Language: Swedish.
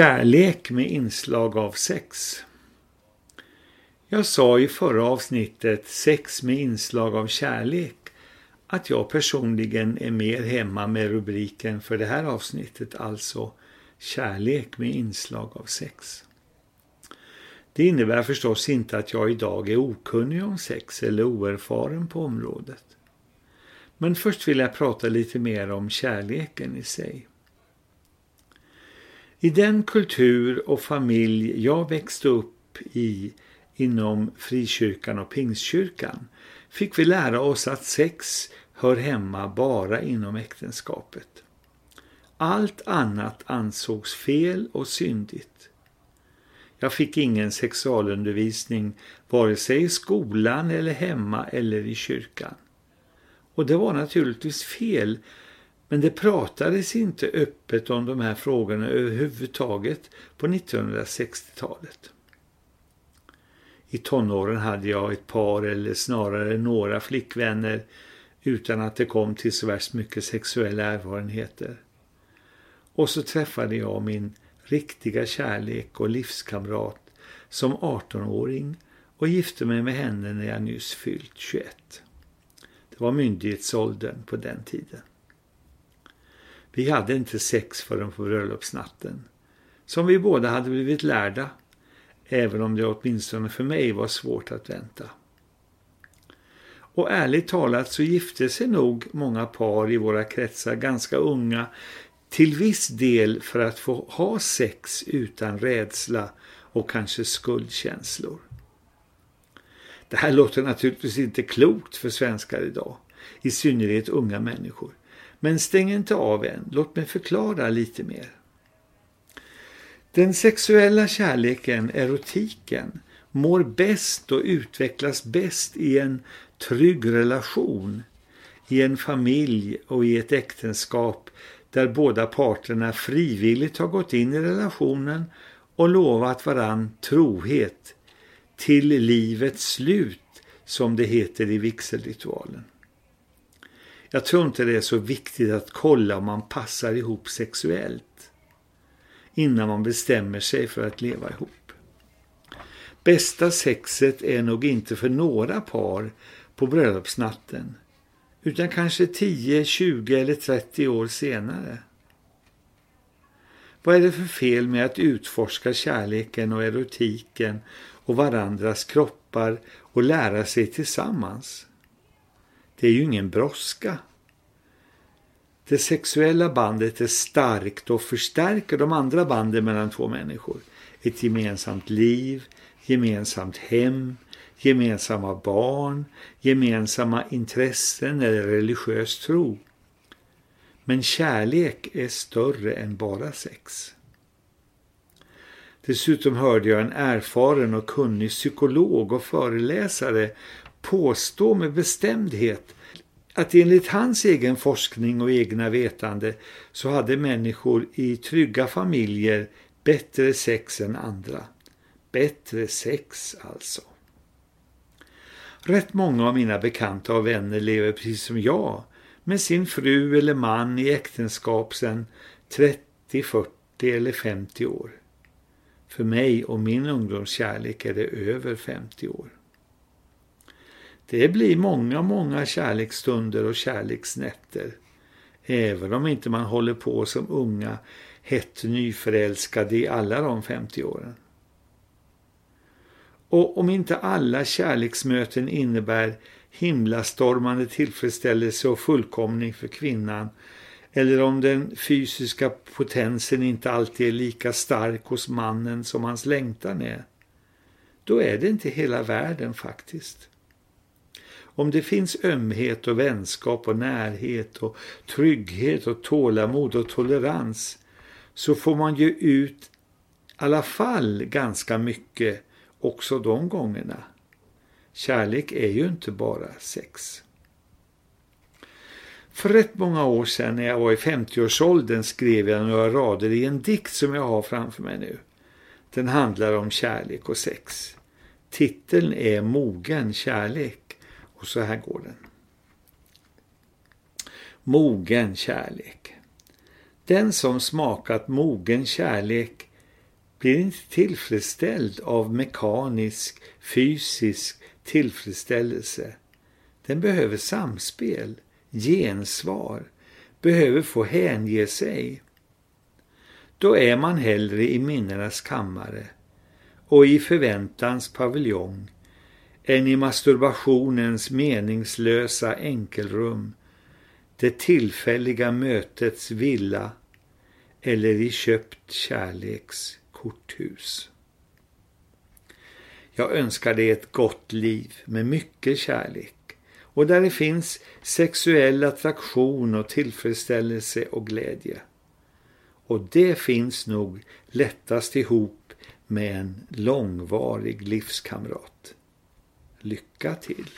Kärlek med inslag av sex. Jag sa i förra avsnittet Sex med inslag av kärlek att jag personligen är mer hemma med rubriken för det här avsnittet, alltså Kärlek med inslag av sex. Det innebär förstås inte att jag idag är okunnig om sex eller oerfaren på området. Men först vill jag prata lite mer om kärleken i sig. I den kultur och familj jag växte upp i inom frikyrkan och pingstkyrkan fick vi lära oss att sex hör hemma bara inom äktenskapet. Allt annat ansågs fel och syndigt. Jag fick ingen sexualundervisning vare sig i skolan eller hemma eller i kyrkan. Och det var naturligtvis fel men det pratades inte öppet om de här frågorna överhuvudtaget på 1960-talet. I tonåren hade jag ett par eller snarare några flickvänner utan att det kom till så värst mycket sexuella erfarenheter. Och så träffade jag min riktiga kärlek och livskamrat som 18-åring och gifte mig med henne när jag nyss fyllt 21. Det var myndighetsåldern på den tiden. Vi hade inte sex förrän på bröllopsnatten, som vi båda hade blivit lärda, även om det åtminstone för mig var svårt att vänta. Och ärligt talat så gifte sig nog många par i våra kretsar ganska unga till viss del för att få ha sex utan rädsla och kanske skuldkänslor. Det här låter naturligtvis inte klokt för svenskar idag, i synnerhet unga människor. Men stäng inte av än, låt mig förklara lite mer. Den sexuella kärleken, erotiken, mår bäst och utvecklas bäst i en trygg relation, i en familj och i ett äktenskap där båda parterna frivilligt har gått in i relationen och lovat varann trohet till livets slut som det heter i vigselritualen. Jag tror inte det är så viktigt att kolla om man passar ihop sexuellt innan man bestämmer sig för att leva ihop. Bästa sexet är nog inte för några par på bröllopsnatten utan kanske 10, 20 eller 30 år senare. Vad är det för fel med att utforska kärleken och erotiken och varandras kroppar och lära sig tillsammans? Det är ju ingen brådska. Det sexuella bandet är starkt och förstärker de andra banden mellan två människor. Ett gemensamt liv, gemensamt hem, gemensamma barn, gemensamma intressen eller religiös tro. Men kärlek är större än bara sex. Dessutom hörde jag en erfaren och kunnig psykolog och föreläsare påstå med bestämdhet att enligt hans egen forskning och egna vetande så hade människor i trygga familjer bättre sex än andra. Bättre sex alltså. Rätt många av mina bekanta och vänner lever precis som jag med sin fru eller man i äktenskap sedan 30, 40 eller 50 år. För mig och min ungdomskärlek är det över 50 år. Det blir många, många kärleksstunder och kärleksnätter. Även om inte man håller på som unga, hett nyförälskade i alla de 50 åren. Och om inte alla kärleksmöten innebär himlastormande tillfredsställelse och fullkomning för kvinnan eller om den fysiska potensen inte alltid är lika stark hos mannen som hans längtan är, då är det inte hela världen faktiskt. Om det finns ömhet och vänskap och närhet och trygghet och tålamod och tolerans så får man ju ut i alla fall ganska mycket också de gångerna. Kärlek är ju inte bara sex. För rätt många år sedan när jag var i 50-årsåldern skrev jag några rader i en dikt som jag har framför mig nu. Den handlar om kärlek och sex. Titeln är Mogen kärlek och så här går den. Mogen kärlek. Den som smakat mogen kärlek blir inte tillfredsställd av mekanisk, fysisk tillfredsställelse. Den behöver samspel, gensvar, behöver få hänge sig. Då är man hellre i minnenas kammare och i förväntans paviljong än i masturbationens meningslösa enkelrum, det tillfälliga mötets villa eller i köpt kärleks korthus. Jag önskar dig ett gott liv med mycket kärlek och där det finns sexuell attraktion och tillfredsställelse och glädje. Och det finns nog lättast ihop med en långvarig livskamrat. Lycka till!